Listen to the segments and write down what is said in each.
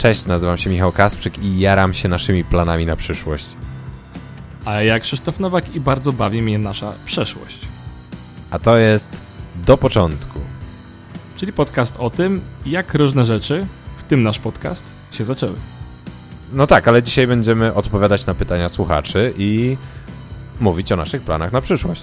Cześć, nazywam się Michał Kasprzyk i jaram się naszymi planami na przyszłość. A ja Krzysztof Nowak i bardzo bawi mnie nasza przeszłość. A to jest Do Początku. Czyli podcast o tym, jak różne rzeczy, w tym nasz podcast, się zaczęły. No tak, ale dzisiaj będziemy odpowiadać na pytania słuchaczy i mówić o naszych planach na przyszłość.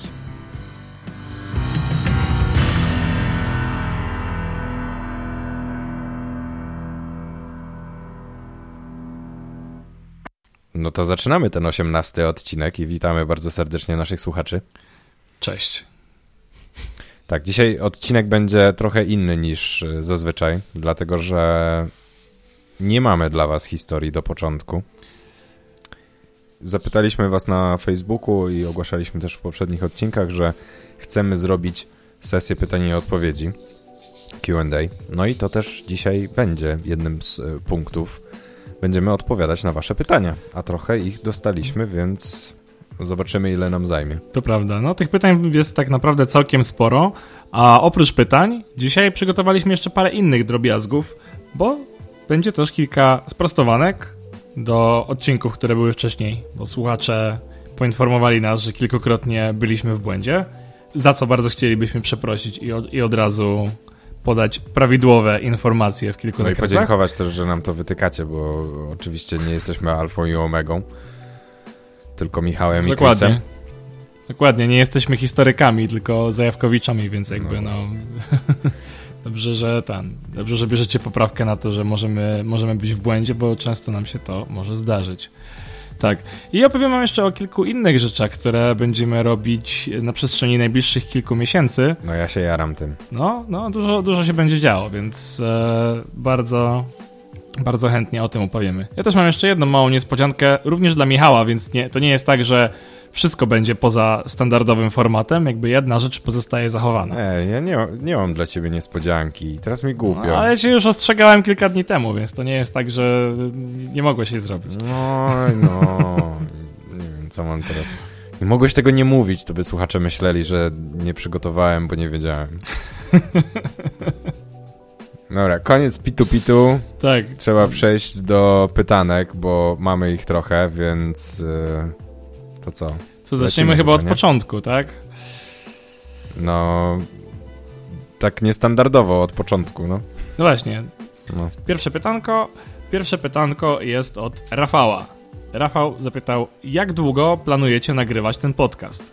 No to zaczynamy ten osiemnasty odcinek i witamy bardzo serdecznie naszych słuchaczy. Cześć. Tak, dzisiaj odcinek będzie trochę inny niż y, zazwyczaj, dlatego że nie mamy dla Was historii do początku. Zapytaliśmy Was na Facebooku i ogłaszaliśmy też w poprzednich odcinkach, że chcemy zrobić sesję pytań i odpowiedzi QA. No i to też dzisiaj będzie jednym z y, punktów. Będziemy odpowiadać na Wasze pytania, a trochę ich dostaliśmy, więc zobaczymy, ile nam zajmie. To prawda. No, tych pytań jest tak naprawdę całkiem sporo, a oprócz pytań, dzisiaj przygotowaliśmy jeszcze parę innych drobiazgów, bo będzie też kilka sprostowanek do odcinków, które były wcześniej, bo słuchacze poinformowali nas, że kilkukrotnie byliśmy w błędzie, za co bardzo chcielibyśmy przeprosić i od, i od razu podać prawidłowe informacje w kilku No i zakresach. podziękować też, że nam to wytykacie, bo oczywiście nie jesteśmy alfą i omegą, tylko Michałem i Dokładnie. Chrisem. Dokładnie, nie jesteśmy historykami, tylko zajawkowiczami, więc jakby No no... dobrze, że ten, dobrze, że bierzecie poprawkę na to, że możemy, możemy być w błędzie, bo często nam się to może zdarzyć. Tak. I opowiem wam jeszcze o kilku innych rzeczach, które będziemy robić na przestrzeni najbliższych kilku miesięcy. No ja się jaram tym. No, no dużo, dużo się będzie działo, więc e, bardzo, bardzo chętnie o tym opowiemy. Ja też mam jeszcze jedną małą niespodziankę, również dla Michała, więc nie, to nie jest tak, że wszystko będzie poza standardowym formatem, jakby jedna rzecz pozostaje zachowana. Nie, ja nie, nie mam dla ciebie niespodzianki. Teraz mi głupio. No, ale się już ostrzegałem kilka dni temu, więc to nie jest tak, że nie mogło się zrobić. No, no. Nie wiem, co mam teraz. Nie mogłeś tego nie mówić, to by słuchacze myśleli, że nie przygotowałem, bo nie wiedziałem. Dobra, koniec pitu-pitu. Tak. Trzeba przejść do pytanek, bo mamy ich trochę, więc... Yy, to co? Co, zaczniemy chyba od nie? początku, tak? No... Tak niestandardowo od początku, no. No właśnie. no. Pierwsze pytanko. Pierwsze pytanko jest od Rafała. Rafał zapytał, jak długo planujecie nagrywać ten podcast?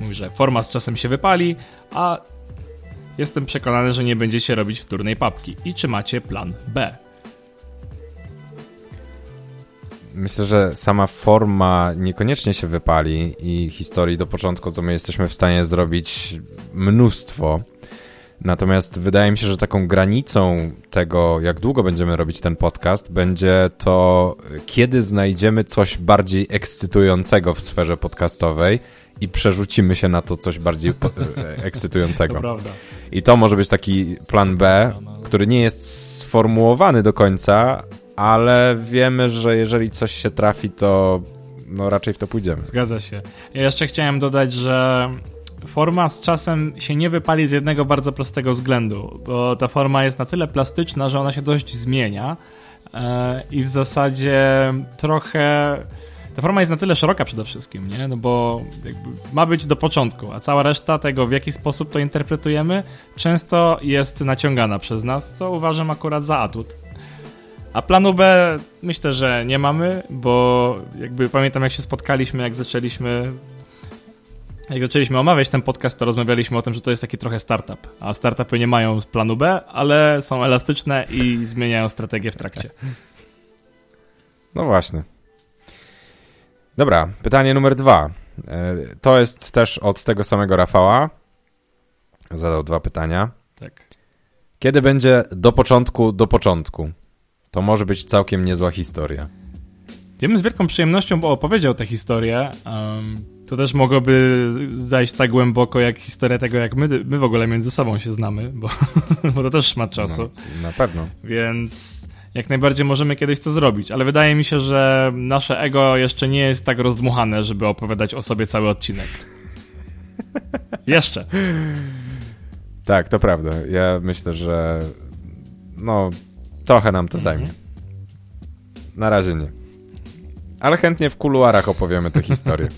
Mówi, że forma z czasem się wypali, a jestem przekonany, że nie będziecie robić wtórnej papki. I czy macie plan B? Myślę, że sama forma niekoniecznie się wypali i historii do początku to my jesteśmy w stanie zrobić mnóstwo. Natomiast wydaje mi się, że taką granicą tego, jak długo będziemy robić ten podcast, będzie to, kiedy znajdziemy coś bardziej ekscytującego w sferze podcastowej i przerzucimy się na to coś bardziej e, To ekscytującego. prawda. I to może być taki plan B, który nie jest sformułowany do końca, ale wiemy, że jeżeli coś się trafi, to no raczej w to pójdziemy. Zgadza się. Ja jeszcze chciałem dodać, że forma z czasem się nie wypali z jednego bardzo prostego względu, bo ta forma jest na tyle plastyczna, że ona się dość zmienia e, i w zasadzie trochę. Ta forma jest na tyle szeroka przede wszystkim, nie? No bo ma być do początku, a cała reszta tego, w jaki sposób to interpretujemy, często jest naciągana przez nas, co uważam akurat za atut. A planu B myślę, że nie mamy, bo jakby pamiętam jak się spotkaliśmy, jak zaczęliśmy jak zaczęliśmy omawiać ten podcast, to rozmawialiśmy o tym, że to jest taki trochę startup. A startupy nie mają planu B, ale są elastyczne i zmieniają strategię w trakcie. No właśnie. Dobra, pytanie numer dwa. E, To jest też od tego samego Rafała. Zadał dwa pytania. Tak. Kiedy będzie do początku, do początku? To może być całkiem niezła historia. Ja bym z wielką przyjemnością opowiedział tę historię. Um, to też mogłoby zajść tak głęboko jak historia tego, jak my, my w ogóle między sobą się znamy, bo, bo to też szmat czasu. No, na pewno. Więc jak najbardziej możemy kiedyś to zrobić, ale wydaje mi się, że nasze ego jeszcze nie jest tak rozdmuchane, żeby opowiadać o sobie cały odcinek. jeszcze. Tak, to prawda. Ja myślę, że no trochę nam to Mhm. zajmie. na razie nie. Ale chętnie w kuluarach opowiemy tę historię.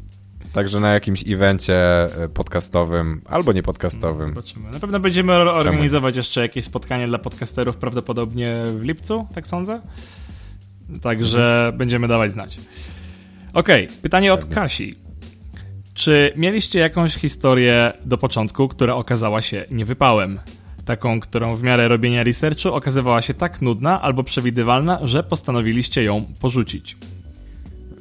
Także na jakimś evencie e, podcastowym albo niepodcastowym. Zobaczymy. Na pewno będziemy organizować jeszcze jakieś spotkanie dla podcasterów, prawdopodobnie w lipcu, tak sądzę. Także mhm. będziemy dawać znać. Okej, okay, pytanie od Kasi. Czy mieliście jakąś historię do początku, która okazała się niewypałem? Taką, którą w miarę robienia researchu okazywała się tak nudna albo przewidywalna, że postanowiliście ją porzucić.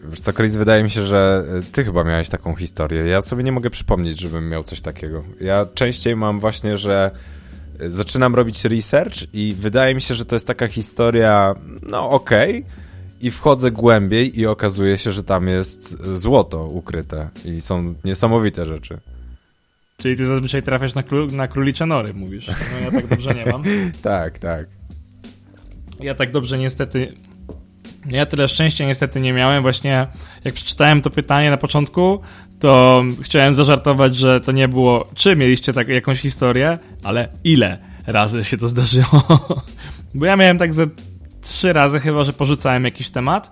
Wiesz co, Chris, wydaje mi się, że ty chyba miałeś taką historię. Ja sobie nie mogę przypomnieć, żebym miał coś takiego. Ja częściej mam właśnie, że zaczynam robić research i wydaje mi się, że to jest taka historia, no okej, okay, i wchodzę głębiej i okazuje się, że tam jest złoto ukryte i są niesamowite rzeczy. Czyli ty zazwyczaj trafiasz na, król, na królicze nory, mówisz. No ja tak dobrze nie mam. tak, tak. Ja tak dobrze niestety... Ja tyle szczęścia niestety nie miałem. Właśnie jak przeczytałem to pytanie na początku, to chciałem zażartować, że to nie było czy mieliście tak, jakąś historię, ale ile razy się to zdarzyło. Bo ja miałem tak ze trzy razy chyba, że porzucałem jakiś temat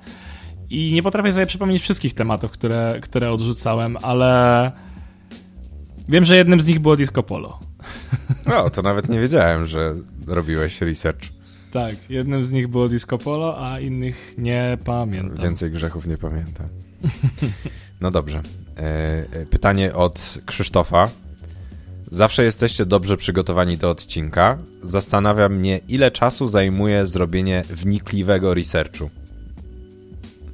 i nie potrafię sobie przypomnieć wszystkich tematów, które, które odrzucałem, ale wiem, że jednym z nich było Disco Polo. O, to nawet nie wiedziałem, że robiłeś research. Tak, jednym z nich było Disco Polo, a innych nie pamiętam. Więcej grzechów nie pamiętam. No dobrze. E, e, pytanie od Krzysztofa. Zawsze jesteście dobrze przygotowani do odcinka. Zastanawia mnie, ile czasu zajmuje zrobienie wnikliwego researchu.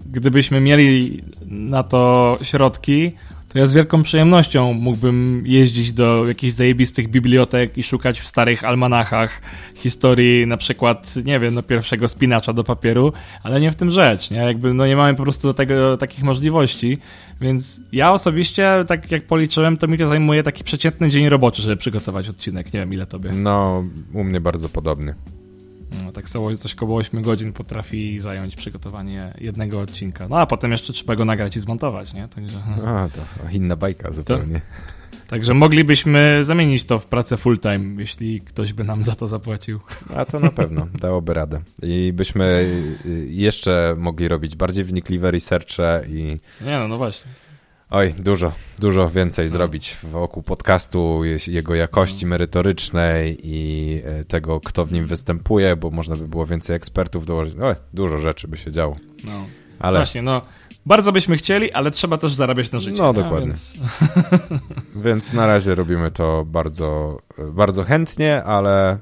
Gdybyśmy mieli na to środki, to ja z wielką przyjemnością mógłbym jeździć do jakichś zajebistych bibliotek i szukać w starych almanachach historii na przykład, nie wiem, no pierwszego spinacza do papieru, ale nie w tym rzecz, nie? Jakby no nie mamy po prostu do tego takich możliwości, więc ja osobiście, tak jak policzyłem, to mi to zajmuje taki przeciętny dzień roboczy, żeby przygotować odcinek. Nie wiem, ile tobie. No, u mnie bardzo podobny. No, tak samo coś około 8 godzin potrafi zająć przygotowanie jednego odcinka. No a potem jeszcze trzeba go nagrać i zmontować, nie? Także... A, to inna bajka zupełnie. To, także moglibyśmy zamienić to w pracę full time, jeśli ktoś by nam za to zapłacił. A to na pewno, dałoby radę. I byśmy jeszcze mogli robić bardziej wnikliwe researche i... Nie no, no właśnie. Oj, dużo, dużo więcej no. zrobić wokół podcastu, jego jakości no. merytorycznej i e, tego, kto w nim występuje, bo można by było więcej ekspertów dołożyć. Oj, dużo rzeczy by się działo. No. Ale... Właśnie, no, bardzo byśmy chcieli, ale trzeba też zarabiać na życie. No, dokładnie. Więc... Więc na razie robimy to bardzo, bardzo chętnie, ale e,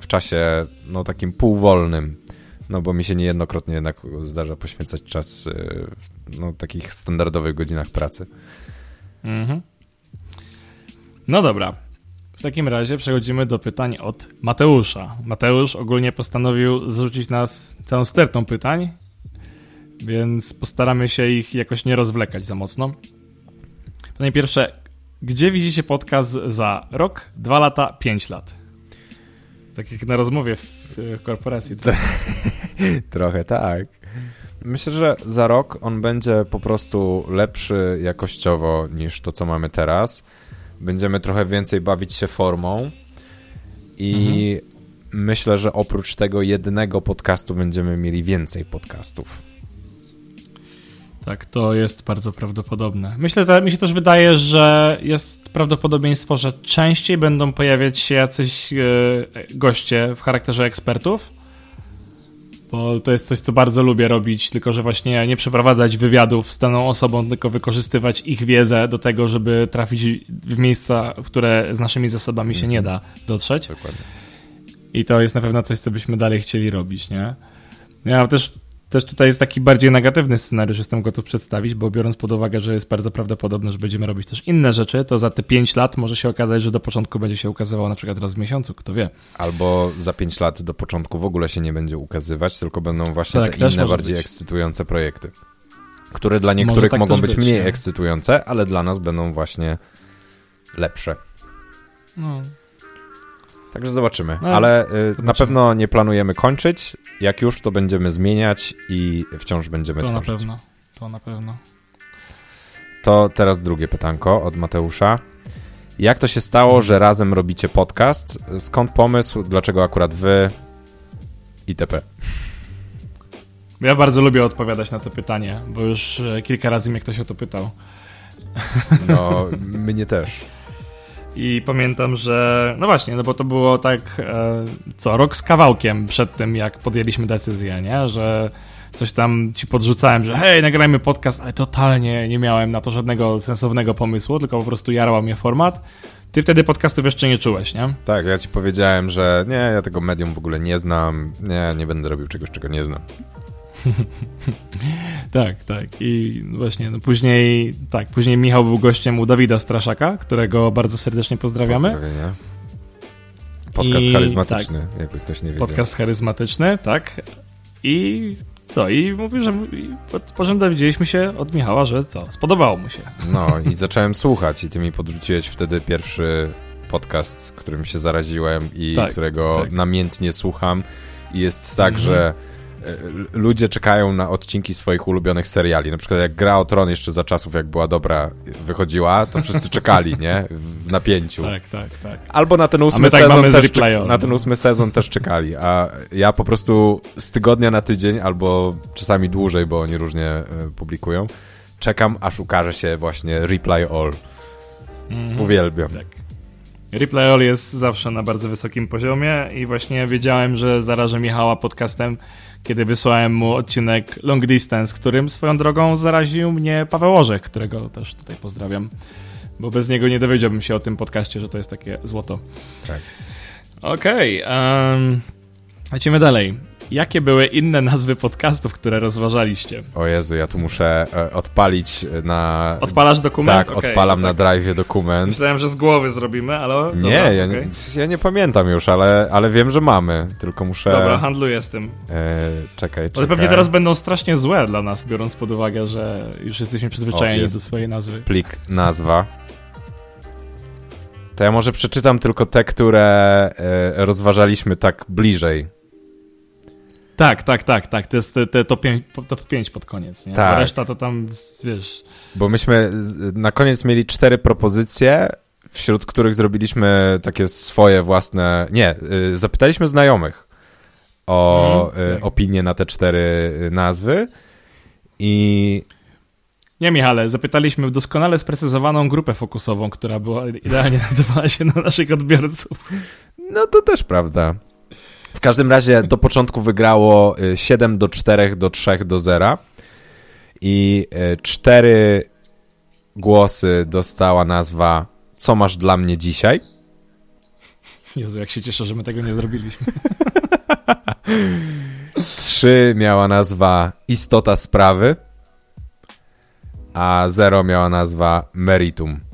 w czasie no, takim półwolnym no bo mi się niejednokrotnie jednak zdarza poświęcać czas y, w no, takich standardowych godzinach pracy. Mhm. No dobra. W takim razie przechodzimy do pytań od Mateusza. Mateusz ogólnie postanowił zrzucić nas całą stertą pytań, więc postaramy się ich jakoś nie rozwlekać za mocno. Pytanie pierwsze. Gdzie widzicie podcast za rok, dwa lata, pięć lat? Tak jak na rozmowie korporacji. Trochę tak. Myślę, że za rok on będzie po prostu lepszy jakościowo niż to, co mamy teraz. Będziemy trochę więcej bawić się formą i mhm. myślę, że oprócz tego jednego podcastu będziemy mieli więcej podcastów. Tak, to jest bardzo prawdopodobne. Myślę, że mi się też wydaje, że jest prawdopodobieństwo, że częściej będą pojawiać się jacyś e, goście w charakterze ekspertów, bo to jest coś, co bardzo lubię robić, tylko że właśnie nie przeprowadzać wywiadów z daną osobą, tylko wykorzystywać ich wiedzę do tego, żeby trafić w miejsca, w które z naszymi zasobami się nie da dotrzeć. Dokładnie. I to jest na pewno coś, co byśmy dalej chcieli robić, nie? Ja też też tutaj jest taki bardziej negatywny scenariusz, jestem gotów przedstawić, bo biorąc pod uwagę, że jest bardzo prawdopodobne, że będziemy robić też inne rzeczy, to za te 5 lat może się okazać, że do początku będzie się ukazywał na przykład raz w miesiącu, kto wie. Albo za 5 lat do początku w ogóle się nie będzie ukazywać, tylko będą właśnie tak, te inne, bardziej być. ekscytujące projekty, które dla niektórych tak mogą być, być mniej nie? ekscytujące, ale dla nas będą właśnie lepsze. No. Także zobaczymy. No, Ale y, zobaczymy. na pewno nie planujemy kończyć. Jak już, to będziemy zmieniać i wciąż będziemy to tworzyć. To na pewno. To na pewno. To teraz drugie pytanko od Mateusza. Jak to się stało, że razem robicie podcast? Skąd pomysł? Dlaczego akurat wy? ITP. Ja bardzo lubię odpowiadać na to pytanie, bo już e, kilka razy mnie ktoś o to pytał. No, mnie też. I pamiętam, że no właśnie, no bo to było tak e, co, rok z kawałkiem przed tym, jak podjęliśmy decyzję, nie? Że coś tam ci podrzucałem, że hej, nagrajmy podcast, ale totalnie nie miałem na to żadnego sensownego pomysłu, tylko po prostu jarał mnie format. Ty wtedy podcastów jeszcze nie czułeś, nie? Tak, ja ci powiedziałem, że nie, ja tego medium w ogóle nie znam, nie, nie będę robił czegoś, czego nie znam. tak, tak. I właśnie, no później, tak, później Michał był gościem u Dawida Straszaka, którego bardzo serdecznie pozdrawiamy. Podcast I, charyzmatyczny, tak, jakby ktoś nie wiedział. Podcast charyzmatyczny, tak. I co? I mówił, że po czym dowiedzieliśmy się od Michała, że co? Spodobało mu się. No i zacząłem słuchać i ty mi podrzuciłeś wtedy pierwszy podcast, którym się zaraziłem i tak, którego tak. namiętnie słucham. I jest tak, mhm. że ludzie czekają na odcinki swoich ulubionych seriali. Na przykład jak Gra o Tron jeszcze za czasów, jak była dobra, wychodziła, to wszyscy czekali, nie? W napięciu. Tak, tak, tak. Albo na ten ósmy tak sezon też na ten ósmy sezon też czekali, a ja po prostu z tygodnia na tydzień, albo czasami dłużej, bo oni różnie e, publikują, czekam, aż ukaże się właśnie Reply All. Mhm. Uwielbiam. Tak. Reply All jest zawsze na bardzo wysokim poziomie i właśnie wiedziałem, że zarażę Michała podcastem kiedy wysłałem mu odcinek Long Distance, którym swoją drogą zaraził mnie Paweł Orzech, którego też tutaj pozdrawiam, bo bez niego nie dowiedziałbym się o tym podcaście, że to jest takie złoto. Tak. Okej, okay, um, lecimy dalej. Jakie były inne nazwy podcastów, które rozważaliście? O Jezu, ja tu muszę e, odpalić na... Odpalasz dokument? Tak, okay, odpalam tak. na drive dokument. Myślałem, że z głowy zrobimy, ale... Nie, Dobra, ja, okay. nie ja, nie pamiętam już, ale, ale wiem, że mamy, tylko muszę... Dobra, handluję z tym. E, czekaj, czekaj. Ale pewnie teraz będą strasznie złe dla nas, biorąc pod uwagę, że już jesteśmy przyzwyczajeni o, do swojej nazwy. Plik, nazwa. To ja może przeczytam tylko te, które e, rozważaliśmy tak bliżej. Tak, tak, tak, tak. To jest te, te top, 5, top 5 pod koniec, nie? Tak. A reszta to tam, wiesz... Bo myśmy na koniec mieli cztery propozycje, wśród których zrobiliśmy takie swoje własne... Nie, y, zapytaliśmy znajomych o mm, tak. opinie na te cztery nazwy i... Nie, Michale, zapytaliśmy doskonale sprecyzowaną grupę fokusową, która była idealnie nadawała się na naszych odbiorców. No to też prawda. W każdym razie do początku wygrało 7 y, do 4 do 3 do 0 i 4 y, głosy dostała nazwa Co masz dla mnie dzisiaj? Jezu, jak się cieszę, że my tego nie zrobiliśmy. 3 miała nazwa Istota sprawy, a 0 miała nazwa Meritum.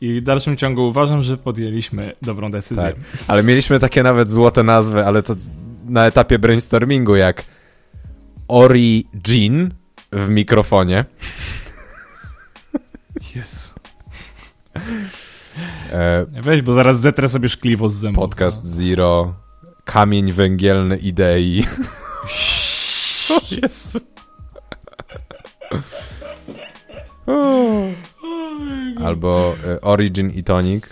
I w dalszym ciągu uważam, że podjęliśmy dobrą decyzję. Tak. Ale mieliśmy takie nawet złote nazwy, ale to na etapie brainstormingu, jak Origin w mikrofonie. Jezu. E, Weź, bo zaraz zetrę sobie szkliwo z zębów. Podcast no. Zero, kamień węgielny idei. o Jezu. Albo y, Origin i Tonic.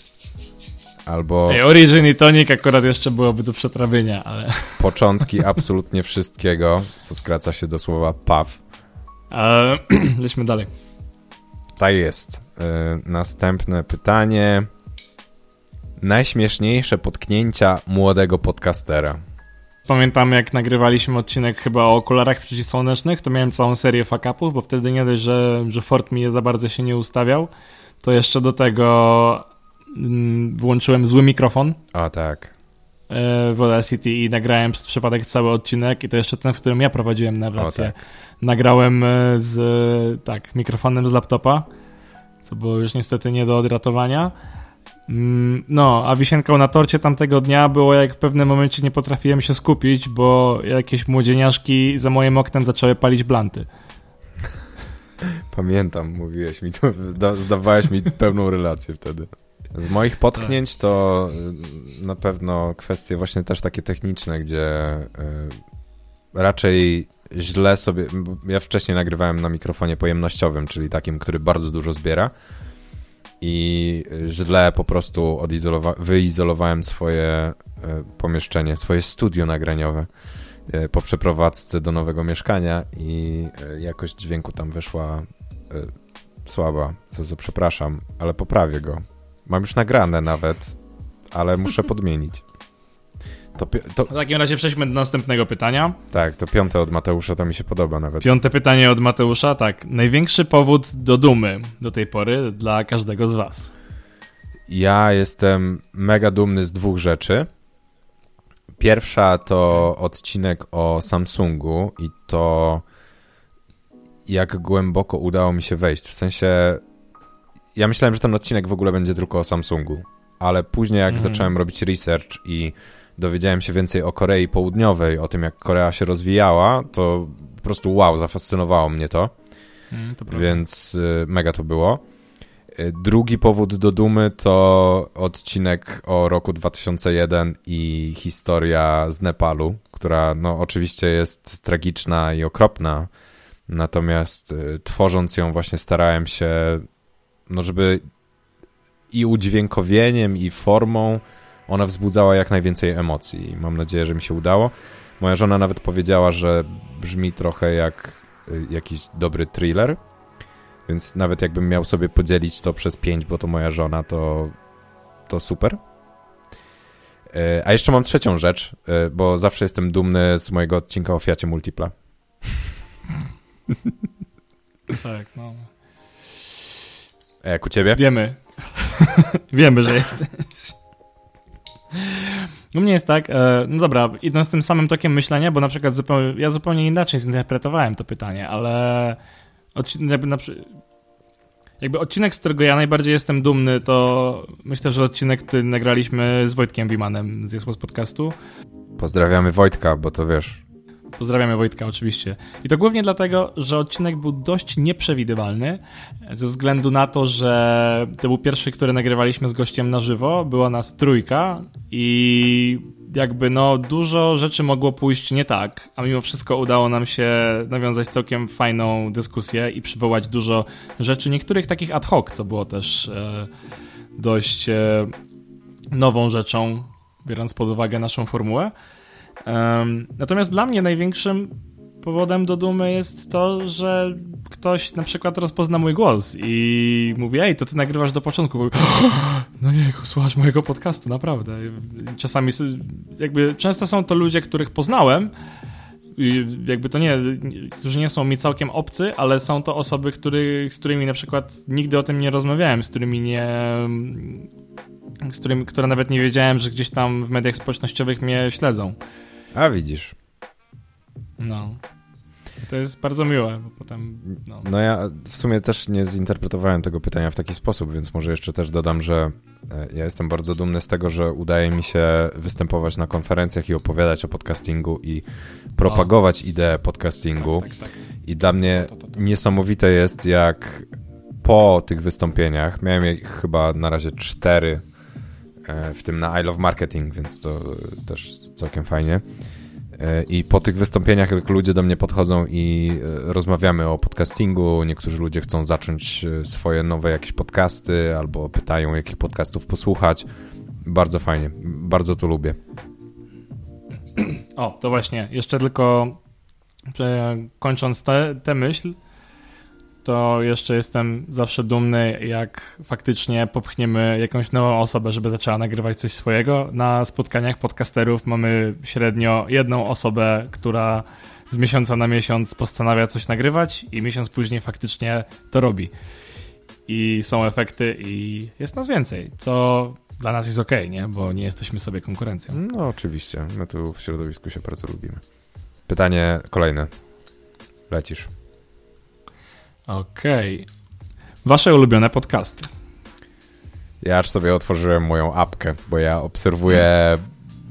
Albo. Ej, Origin i Tonic akurat jeszcze byłoby do przetrawienia, ale. Początki absolutnie wszystkiego, co skraca się do słowa PAW. Ale lećmy dalej. Tak jest. Y, następne pytanie. Najśmieszniejsze potknięcia młodego podcastera. Pamiętam jak nagrywaliśmy odcinek chyba o okularach przeciwsłonecznych, to miałem całą serię fakapów, bo wtedy nie dość, że, że Ford mi je za bardzo się nie ustawiał, to jeszcze do tego mm, włączyłem zły mikrofon. O tak. E, w Audacity i nagrałem przez przypadek cały odcinek i to jeszcze ten, w którym ja prowadziłem narrację. Tak. Nagrałem e, z tak, mikrofonem z laptopa, co było już niestety nie do odratowania. Mm, no, a wisienką na torcie tamtego dnia było, jak w pewnym momencie nie potrafiłem się skupić, bo jakieś młodzieniaszki za moim oknem zaczęły palić blanty. Pamiętam, mówiłeś mi to, zdawałeś mi pełną relację wtedy. Z moich potknięć to y, na pewno kwestie właśnie też takie techniczne, gdzie y, raczej źle sobie. Ja wcześniej nagrywałem na mikrofonie pojemnościowym, czyli takim, który bardzo dużo zbiera i źle po prostu odizolowa- wyizolowałem swoje e, pomieszczenie, swoje studio nagraniowe e, po przeprowadzce do nowego mieszkania i e, jakość dźwięku tam wyszła słaba, za co przepraszam, ale poprawię go. Mam już nagrane nawet, ale muszę podmienić. To, to... W takim razie przejdźmy do następnego pytania. Tak, to piąte od Mateusza, to mi się podoba nawet. Piąte pytanie od Mateusza, tak. Największy powód do dumy do tej pory dla każdego z was. Ja jestem mega dumny z dwóch rzeczy. Pierwsza to odcinek o Samsungu i to jak głęboko udało mi się wejść. W sensie ja myślałem, że ten odcinek w ogóle będzie tylko o Samsungu, ale później jak mhm. zacząłem robić research i dowiedziałem się więcej o Korei Południowej, o tym jak Korea się rozwijała, to po prostu wow, zafascynowało mnie to. Mm, to Więc y, mega to było. Y, drugi powód do dumy to odcinek o roku 2001 i historia z Nepalu, która no oczywiście jest tragiczna i okropna, natomiast y, tworząc ją właśnie starałem się, no żeby i udźwiękowieniem i formą ona wzbudzała jak najwięcej emocji i mam nadzieję, że mi się udało. Moja żona nawet powiedziała, że brzmi trochę jak y, jakiś dobry thriller, więc nawet jakbym miał sobie podzielić to przez pięć, bo to moja żona, to, to super. Y, a jeszcze mam trzecią rzecz, y, bo zawsze jestem dumny z mojego odcinka o Fiacie Multipla. Tak, no. A jak u ciebie? Wiemy. Wiemy, że jesteś. U mnie jest tak, e, no dobra, idąc tym samym tokiem myślenia, bo na przykład zupełnie, ja zupełnie inaczej zinterpretowałem to pytanie, ale odcinek, jakby odcinek, z którego ja najbardziej jestem dumny, to myślę, że odcinek, który nagraliśmy z Wojtkiem Wimanem z Jesmos Podcastu. Pozdrawiamy Wojtka, bo to wiesz, Pozdrawiamy Wojtka oczywiście. I to głównie dlatego, że odcinek był dość nieprzewidywalny, ze względu na to, że to był pierwszy, który nagrywaliśmy z gościem na żywo, była nas trójka i jakby no dużo rzeczy mogło pójść nie tak, a mimo wszystko udało nam się nawiązać całkiem fajną dyskusję i przywołać dużo rzeczy, niektórych takich ad hoc, co było też e, dość e, nową rzeczą, biorąc pod uwagę naszą formułę. Um, natomiast dla mnie największym powodem do dumy jest to, że ktoś na przykład rozpozna mój głos i mówi, ej, to ty nagrywasz do początku. Bo, no nie, słuchasz mojego podcastu, naprawdę. Czasami, jakby, często są to ludzie, których poznałem, jakby to nie, którzy nie są mi całkiem obcy, ale są to osoby, który, z którymi na przykład nigdy o tym nie rozmawiałem, z którymi nie z którymi, które nawet nie wiedziałem, że gdzieś tam w mediach społecznościowych mnie śledzą. A widzisz. No. To jest bardzo miłe, bo potem. No. no. ja w sumie też nie zinterpretowałem tego pytania w taki sposób, więc może jeszcze też dodam, że e, ja jestem bardzo dumny z tego, że udaje mi się występować na konferencjach i opowiadać o podcastingu i propagować o. ideę podcastingu. Tak, tak, tak. I dla mnie to, to, to, niesamowite jest, jak po tych wystąpieniach, miałem ich chyba na razie cztery w tym na I Love Marketing, więc to też całkiem fajnie. E, I po tych wystąpieniach, jak ludzie do mnie podchodzą i e, rozmawiamy o podcastingu, niektórzy ludzie chcą zacząć swoje nowe jakieś podcasty albo pytają, jakich podcastów posłuchać. Bardzo fajnie, bardzo to lubię. O, to właśnie, jeszcze tylko kończąc tę myśl, to jeszcze jestem zawsze dumny, jak faktycznie popchniemy jakąś nową osobę, żeby zaczęła nagrywać coś swojego. Na spotkaniach podcasterów mamy średnio jedną osobę, która z miesiąca na miesiąc postanawia coś nagrywać i miesiąc później faktycznie to robi. I są efekty i jest nas więcej, co dla nas jest ok, nie? Bo nie jesteśmy sobie konkurencją. No oczywiście, my tu w środowisku się bardzo lubimy. Pytanie kolejne. Lecisz. Okej. Okay. Wasze ulubione podcasty. Ja aż sobie otworzyłem moją apkę, bo ja obserwuję,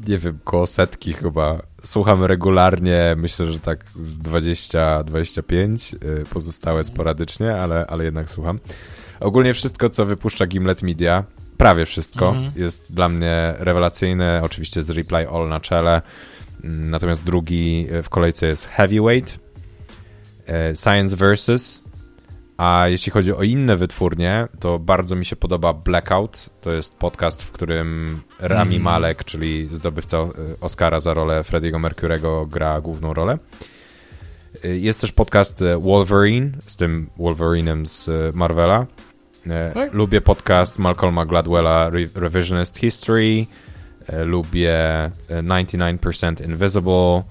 nie wiem, koło setki chyba. Słucham regularnie, myślę, że tak z 20-25, y, pozostałe sporadycznie, ale, ale jednak słucham. Ogólnie wszystko, co wypuszcza Gimlet Media, prawie wszystko, mhm. jest dla mnie rewelacyjne. Oczywiście z Reply All na czele. Natomiast drugi w kolejce jest Heavyweight, y, Science Versus, A jeśli chodzi o inne wytwórnie, to bardzo mi się podoba Blackout. To jest podcast, w którym Rami mm. Malek, czyli zdobywca e, Oscara za rolę Freddiego Mercurego, gra główną rolę. E, jest też podcast e, Wolverine, z tym Wolverinem z Marvela. Tak? Lubię podcast Malcolma Gladwella Revisionist History. Lubię 99% Invisible.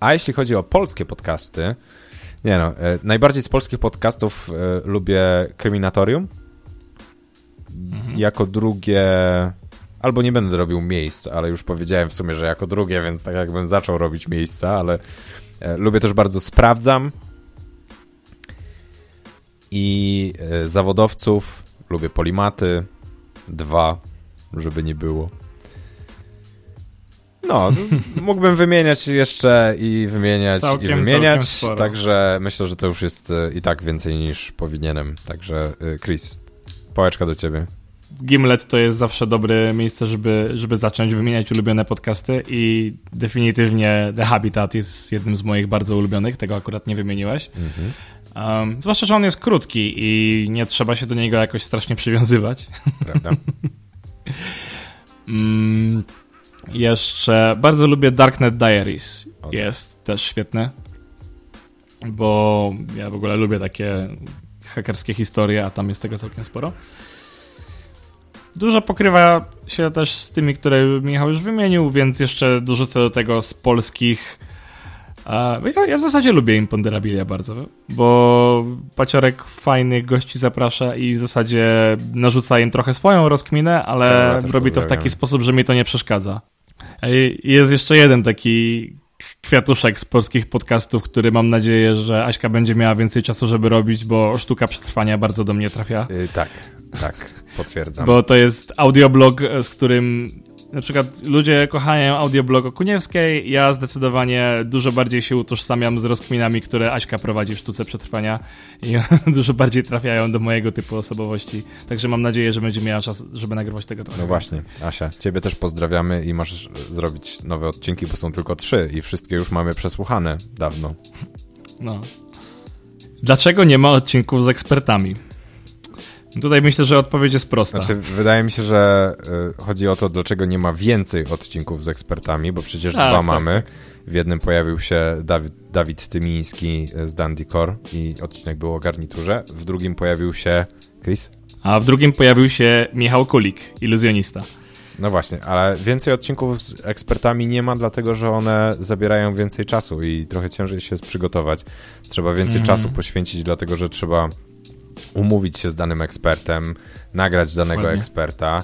A jeśli chodzi o polskie podcasty, nie no, e, najbardziej z polskich podcastów e, lubię Kryminatorium. Mhm. Jako drugie, albo nie będę robił miejsc, ale już powiedziałem w sumie, że jako drugie, więc tak jakbym zaczął robić miejsca, ale e, lubię też bardzo Sprawdzam. I zawodowców, lubię Polimaty, dwa, żeby nie było. No, mógłbym wymieniać jeszcze i wymieniać całkiem, i wymieniać, także myślę, że to już jest e, i tak więcej niż powinienem. Także e, Chris, pałeczka do ciebie. Gimlet to jest zawsze dobre miejsce, żeby, żeby zacząć wymieniać ulubione podcasty i definitywnie The Habitat jest jednym z moich bardzo ulubionych, tego akurat nie wymieniłeś. Mhm. Um, zwłaszcza, że on jest krótki i nie trzeba się do niego jakoś strasznie przywiązywać. Prawda. mm, jeszcze bardzo lubię Darknet Diaries. Jest też świetny. Bo ja w ogóle lubię takie hakerskie historie, a tam jest tego całkiem sporo. Dużo pokrywa się też z tymi, które Michał już wymienił, więc jeszcze dorzucę do tego z polskich. Ja, ja w zasadzie lubię Imponderabilia bardzo, bo Paciorek fajnych gości zaprasza i w zasadzie narzuca im trochę swoją rozkminę, ale ja robi to w taki sposób, że mi to nie przeszkadza. Jest jeszcze jeden taki kwiatuszek z polskich podcastów, który mam nadzieję, że Aśka będzie miała więcej czasu, żeby robić, bo sztuka przetrwania bardzo do mnie trafia. Yy, tak, tak, potwierdzam. Bo to jest audioblog, z którym na przykład ludzie kochają audioblog o Kuniewskiej, ja zdecydowanie dużo bardziej się utożsamiam z rozkminami, które Aśka prowadzi w Sztuce Przetrwania i dużo bardziej trafiają do mojego typu osobowości. Także mam nadzieję, że będzie miała czas, żeby nagrywać tego trochę. No właśnie, Asia, ciebie też pozdrawiamy i masz zrobić nowe odcinki, bo są tylko trzy i wszystkie już mamy przesłuchane dawno. No. Dlaczego nie ma odcinków z ekspertami? Tutaj myślę, że odpowiedź jest prosta. Znaczy, wydaje mi się, że y, chodzi o to, dlaczego nie ma więcej odcinków z ekspertami, bo przecież tak, dwa tak, mamy. W jednym pojawił się Dawid, Dawid Tymiński z Dandikor i odcinek był o garniturze. W drugim pojawił się Chris? A w drugim pojawił się Michał Kulik, iluzjonista. No właśnie, ale więcej odcinków z ekspertami nie ma, dlatego że one zabierają więcej czasu i trochę ciężej się przygotować. Trzeba więcej mm. czasu poświęcić, dlatego że trzeba umówić się z danym ekspertem, nagrać danego Ładnie. eksperta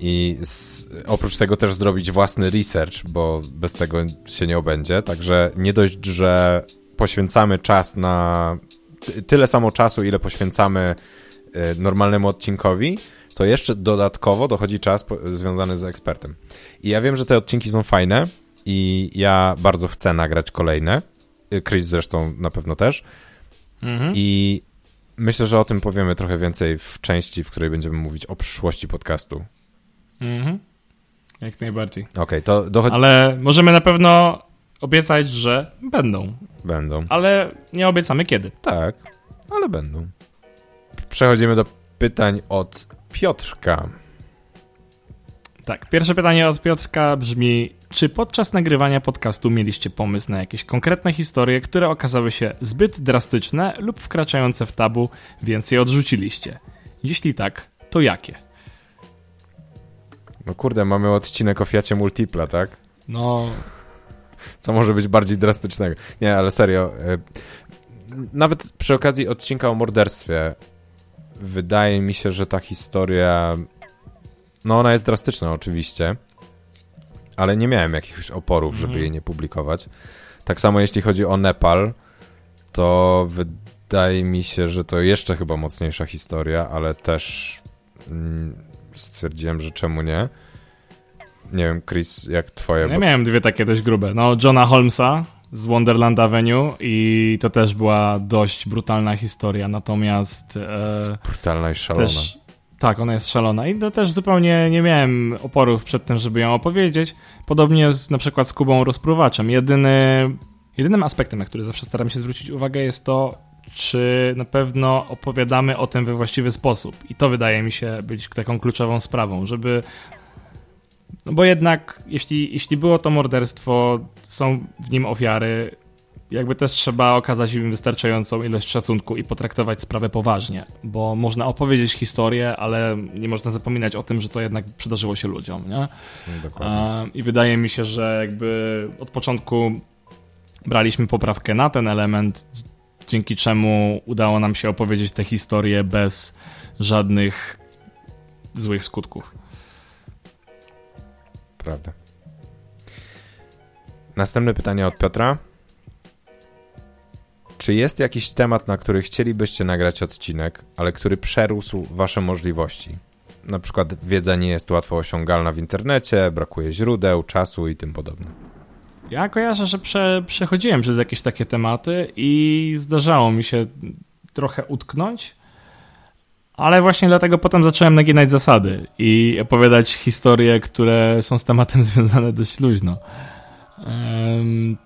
i z, oprócz tego też zrobić własny research, bo bez tego się nie obędzie. Także nie dość, że poświęcamy czas na tyle samo czasu, ile poświęcamy y, normalnemu odcinkowi, to jeszcze dodatkowo dochodzi czas związany z ekspertem. I ja wiem, że te odcinki są fajne i ja bardzo chcę nagrać kolejne. Y, Chris zresztą na pewno też. Mhm. I Myślę, że o tym powiemy trochę więcej w części, w której będziemy mówić o przyszłości podcastu. Mhm. Jak najbardziej. Okej, okay, to dochodzi... Ale możemy na pewno obiecać, że będą. Będą. Ale nie obiecamy kiedy. Tak, ale będą. Przechodzimy do pytań od Piotrka. Tak, pierwsze pytanie od Piotrka brzmi: czy podczas nagrywania podcastu mieliście pomysł na jakieś konkretne historie, które okazały się zbyt drastyczne lub wkraczające w tabu, więc je odrzuciliście? Jeśli tak, to jakie? No kurde, mamy odcinek o Fiacie Multipla, tak? No. Co może być bardziej drastycznego? Nie, ale serio. E, nawet przy okazji odcinka o morderstwie, wydaje mi się, że ta historia. No, ona jest drastyczna, oczywiście ale nie miałem jakichś oporów, żeby mhm. je nie publikować. Tak samo jeśli chodzi o Nepal, to wydaje mi się, że to jeszcze chyba mocniejsza historia, ale też mm, stwierdziłem, że czemu nie. Nie wiem, Chris, jak twoje... Ja bo... miałem dwie takie dość grube. No, Johna Holmesa z Wonderland Avenue i to też była dość brutalna historia, natomiast... E, brutalna i szalona. Też, tak, ona jest szalona i też zupełnie nie miałem oporów przed tym, żeby ją opowiedzieć. Podobnie z, na przykład z Kubą Rozpruwaczem. Jedyny, jedynym aspektem, na który zawsze staram się zwrócić uwagę jest to, czy na pewno opowiadamy o tym we właściwy sposób. I to wydaje mi się być taką kluczową sprawą, żeby. No bo jednak, jeśli, jeśli było to morderstwo, są w nim ofiary, jakby też trzeba okazać im wystarczającą ilość szacunku i potraktować sprawę poważnie, bo można opowiedzieć historię, ale nie można zapominać o tym, że to jednak przydarzyło się ludziom, nie? Dokładnie. I wydaje mi się, że jakby od początku braliśmy poprawkę na ten element, dzięki czemu udało nam się opowiedzieć tę historię bez żadnych złych skutków. Prawda. Następne pytanie od Piotra. Czy jest jakiś temat, na który chcielibyście nagrać odcinek, ale który przerósł wasze możliwości? Na przykład wiedza nie jest łatwo osiągalna w internecie, brakuje źródeł, czasu i tym podobne. Ja kojarzę, że prze, przechodziłem przez jakieś takie tematy i zdarzało mi się trochę utknąć, ale właśnie dlatego potem zacząłem naginać zasady i opowiadać historie, które są z tematem związane dość luźno. Um,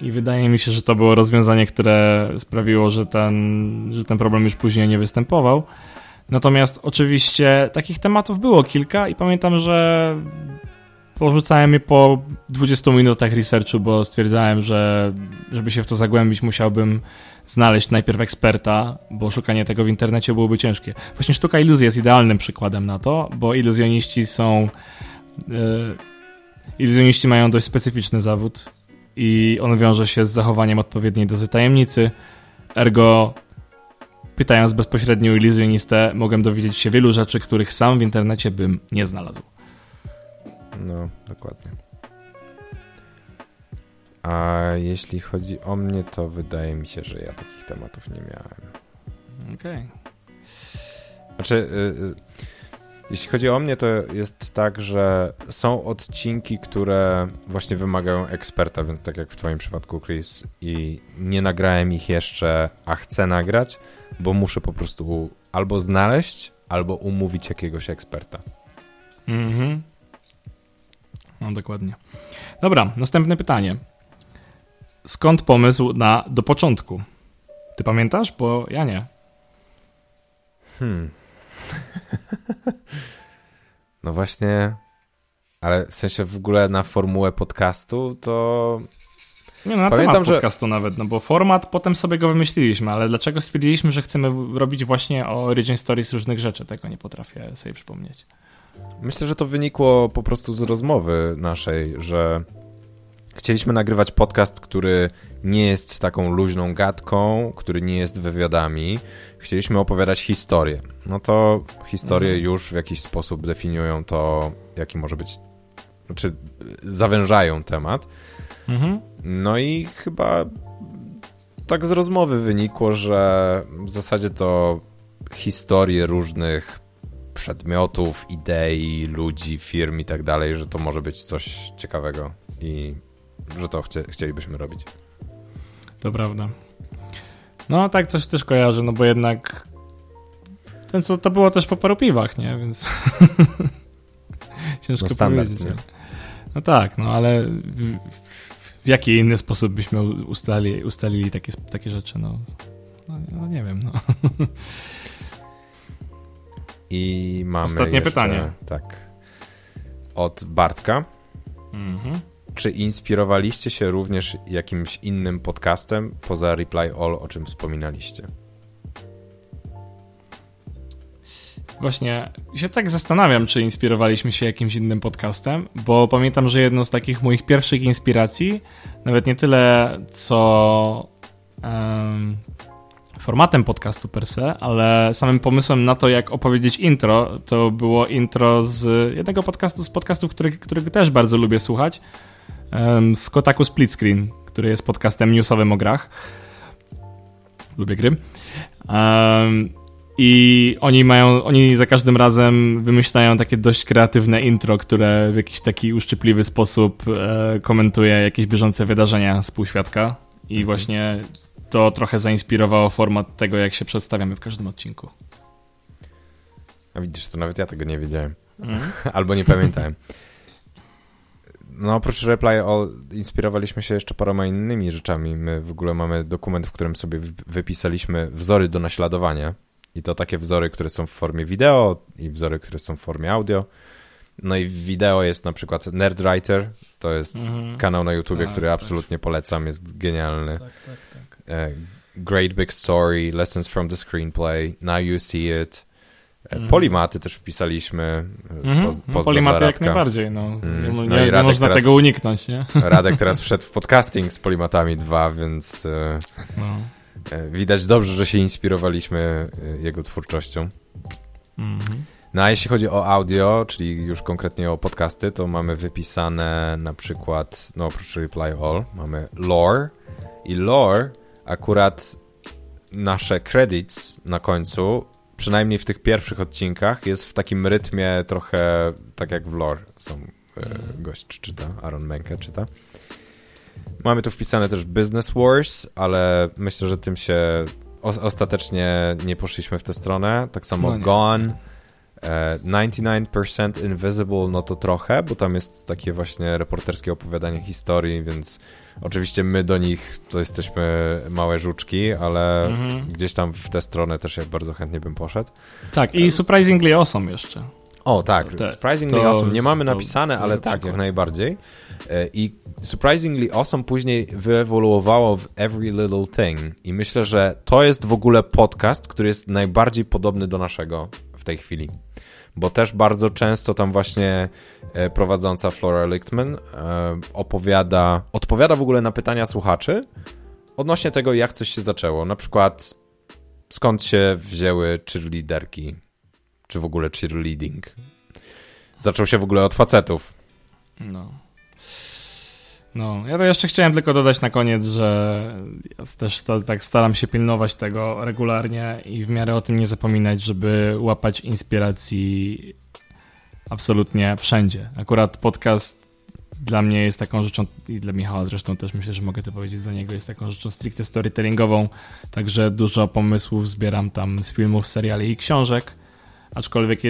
i wydaje mi się, że to było rozwiązanie, które sprawiło, że ten, że ten problem już później nie występował. Natomiast oczywiście takich tematów było kilka i pamiętam, że porzucałem je po 20 minutach researchu, bo stwierdzałem, że żeby się w to zagłębić, musiałbym znaleźć najpierw eksperta, bo szukanie tego w internecie byłoby ciężkie. Właśnie sztuka iluzji jest idealnym przykładem na to, bo iluzjoniści są. Yy, iluzjoniści mają dość specyficzny zawód i on wiąże się z zachowaniem odpowiedniej dozy tajemnicy. Ergo, pytając bezpośrednio iluzjonistę, mogłem dowiedzieć się wielu rzeczy, których sam w internecie bym nie znalazł. No, dokładnie. A jeśli chodzi o mnie, to wydaje mi się, że ja takich tematów nie miałem. Okej. Okay. Znaczy, y, y, jeśli chodzi o mnie, to jest tak, że są odcinki, które właśnie wymagają eksperta, więc tak jak w Twoim przypadku, Chris, i nie nagrałem ich jeszcze, a chcę nagrać, bo muszę po prostu albo znaleźć, albo umówić jakiegoś eksperta. Mhm. No dokładnie. Dobra, następne pytanie. Skąd pomysł na do początku? Ty pamiętasz? Bo ja nie. Hmm. No właśnie, ale w sensie w ogóle na formułę podcastu to. Nie, no na Pamiętam, temat podcastu że... nawet, no bo format potem sobie go wymyśliliśmy, ale dlaczego stwierdziliśmy, że chcemy robić właśnie o origin stories różnych rzeczy, tego nie potrafię sobie przypomnieć. Myślę, że to wynikło po prostu z rozmowy naszej, że chcieliśmy nagrywać podcast, który nie jest taką luźną gadką, który nie jest wywiadami. Chcieliśmy opowiadać historię. No to historie mhm. już w jakiś sposób definiują to, jaki może być, znaczy zawężają temat. Mhm. No i chyba tak z rozmowy wynikło, że w zasadzie to historie różnych przedmiotów, idei, ludzi, firm i tak dalej, że to może być coś ciekawego i że to chcie, chcielibyśmy robić. To prawda. No tak coś też kojarzę, no bo jednak ten co to było też po paru piwach, nie? Więc ciężko no standard, powiedzieć. Nie? No tak, no ale w, w jaki inny sposób byśmy ustali, ustalili takie, takie rzeczy, no, no, no nie wiem, no. I mamy Ostatnie jeszcze, pytanie. Tak. Od Bartka. Mhm. Czy inspirowaliście się również jakimś innym podcastem poza Reply All, o czym wspominaliście? Właśnie się tak zastanawiam, czy inspirowaliśmy się jakimś innym podcastem, bo pamiętam, że jedną z takich moich pierwszych inspiracji, nawet nie tyle co um, formatem podcastu per se, ale samym pomysłem na to, jak opowiedzieć intro, to było intro z jednego podcastu, z podcastów, który też bardzo lubię słuchać, z Kotaku Split Screen, który jest podcastem newsowym o grach. Lubię gry. I oni mają, oni za każdym razem wymyślają takie dość kreatywne intro, które w jakiś taki uszczypliwy sposób e, komentuje jakieś bieżące wydarzenia z półświadka. I mhm. właśnie to trochę zainspirowało format tego, jak się przedstawiamy w każdym odcinku. A widzisz, to nawet ja tego nie wiedziałem. Mhm. Albo nie pamiętałem. No oprócz Reply All inspirowaliśmy się jeszcze paroma innymi rzeczami. My w ogóle mamy dokument, w którym sobie wypisaliśmy wzory do naśladowania. I to takie wzory, które są w formie wideo i wzory, które są w formie audio. No i w wideo jest na przykład Nerdwriter, to jest mhm. kanał na YouTubie, tak, który tak. absolutnie polecam, jest genialny. Tak, tak, tak. E, Great Big Story, Lessons from the Screenplay, Now You See It. Mm. Polimaty też wpisaliśmy. Mm -hmm. Polimaty jak najbardziej. No. Mm. Nie, no nie, nie można teraz, tego uniknąć. Nie? Radek teraz wszedł w podcasting z Polimatami 2, więc e, no. widać dobrze, że się inspirowaliśmy jego twórczością. Mm -hmm. No a jeśli chodzi o audio, czyli już konkretnie o podcasty, to mamy wypisane na przykład, no oprócz Reply All, mamy Lore i Lore akurat nasze credits na końcu, przynajmniej w tych pierwszych odcinkach, jest w takim rytmie trochę tak jak w Lore są e, gość czyta, Aaron Menke czyta. Mamy tu wpisane też Business Wars, ale myślę, że tym się ostatecznie nie poszliśmy w tę stronę. Tak samo no Gone 99% e, Invisible, no to trochę, bo tam jest takie właśnie reporterskie opowiadanie historii, więc oczywiście my do nich to jesteśmy małe żuczki, ale mhm. gdzieś tam w tę stronę też jak bardzo chętnie bym poszedł. Tak, i Surprisingly Awesome jeszcze. O, tak, Te, Surprisingly to, Awesome. Nie mamy napisane, to, to ale tak, przykład. jak najbardziej. E, I Surprisingly Awesome później wyewoluowało w Every Little Thing. I myślę, że to jest w ogóle podcast, który jest najbardziej podobny do naszego w tej chwili bo też bardzo często tam właśnie e, prowadząca Flora Lichtman e, opowiada, odpowiada w ogóle na pytania słuchaczy odnośnie tego, jak coś się zaczęło. Na przykład skąd się wzięły cheerleaderki, czy w ogóle cheerleading. Zaczął się w ogóle od facetów. No. No, ja to jeszcze chciałem tylko dodać na koniec, że ja też to, tak staram się pilnować tego regularnie i w miarę o tym nie zapominać, żeby łapać inspiracji absolutnie wszędzie. Akurat podcast dla mnie jest taką rzeczą, i dla Michała zresztą też myślę, że mogę to powiedzieć za niego, jest taką rzeczą stricte storytellingową, także dużo pomysłów zbieram tam z filmów, seriali i książek. Aczkolwiek,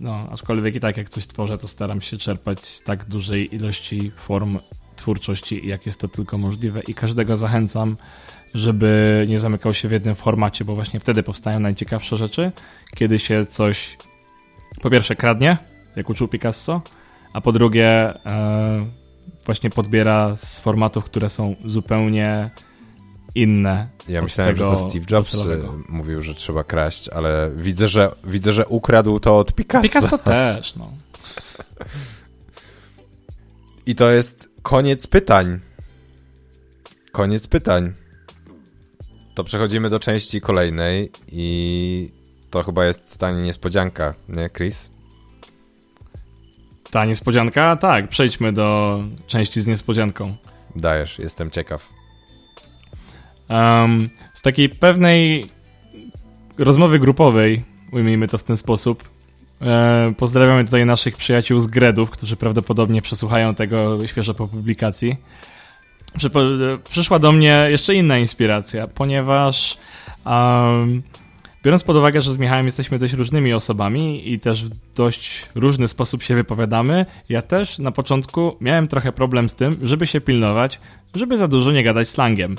no, aczkolwiek i tak jak coś tworzę, to staram się czerpać z tak dużej ilości form twórczości, jak jest to tylko możliwe. I każdego zachęcam, żeby nie zamykał się w jednym formacie, bo właśnie wtedy powstają najciekawsze rzeczy, kiedy się coś po pierwsze kradnie, jak uczył Picasso, a po drugie e, właśnie podbiera z formatów, które są zupełnie inne. Ja myślałem, że to Steve Jobs e, mówił, że trzeba kraść, ale widzę, że widzę, że ukradł to od Picasso. Picasso też, no. I to jest koniec pytań. Koniec pytań. To przechodzimy do części kolejnej i to chyba jest stanie niespodzianka, nie Chris? Ta niespodzianka? Tak, przejdźmy do części z niespodzianką. Dajesz, jestem ciekaw. Um, z takiej pewnej rozmowy grupowej, ujmijmy to w ten sposób, E, pozdrawiamy tutaj naszych przyjaciół z Gredów, którzy prawdopodobnie przesłuchają tego świeżo po publikacji. Przyszła do mnie jeszcze inna inspiracja, ponieważ um, biorąc pod uwagę, że z Michałem jesteśmy dość różnymi osobami i też w dość różny sposób się wypowiadamy, ja też na początku miałem trochę problem z tym, żeby się pilnować, żeby za dużo nie gadać slangiem.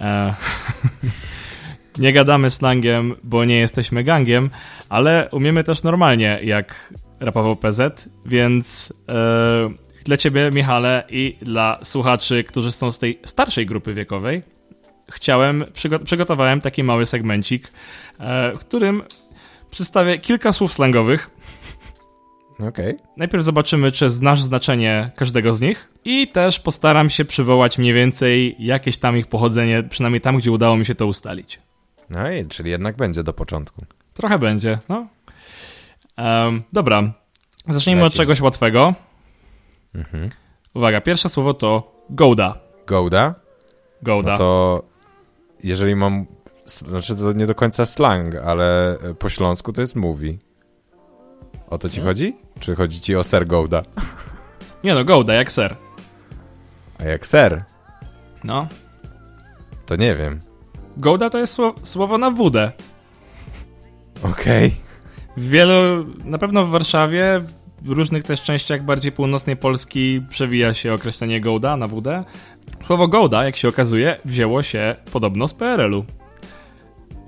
E nie gadamy slangiem, bo nie jesteśmy gangiem, ale umiemy też normalnie, jak rapował PZ, więc yy, dla ciebie, Michale, i dla słuchaczy, którzy są z tej starszej grupy wiekowej, chciałem, przygo przygotowałem taki mały segmencik, yy, w którym przedstawię kilka słów slangowych. Okay. Najpierw zobaczymy, czy znasz znaczenie każdego z nich i też postaram się przywołać mniej więcej jakieś tam ich pochodzenie, przynajmniej tam, gdzie udało mi się to ustalić. No i, czyli jednak będzie do początku. Trochę będzie, no. Um, dobra, zacznijmy Leci. od czegoś łatwego. Mhm. Uwaga, pierwsze słowo to Gouda. Gouda? Gouda. No to jeżeli mam, znaczy to nie do końca slang, ale po śląsku to jest mówi. O to ci no. chodzi? Czy chodzi ci o ser Gouda? Nie no, Gouda, jak ser. A jak ser? No. To nie wiem. Gołda to jest słowo na wódę. Okej. Okay. W wielu, na pewno w Warszawie, w różnych też częściach bardziej północnej Polski przewija się określenie Gołda na WD. Słowo Gołda, jak się okazuje, wzięło się podobno z PRL-u.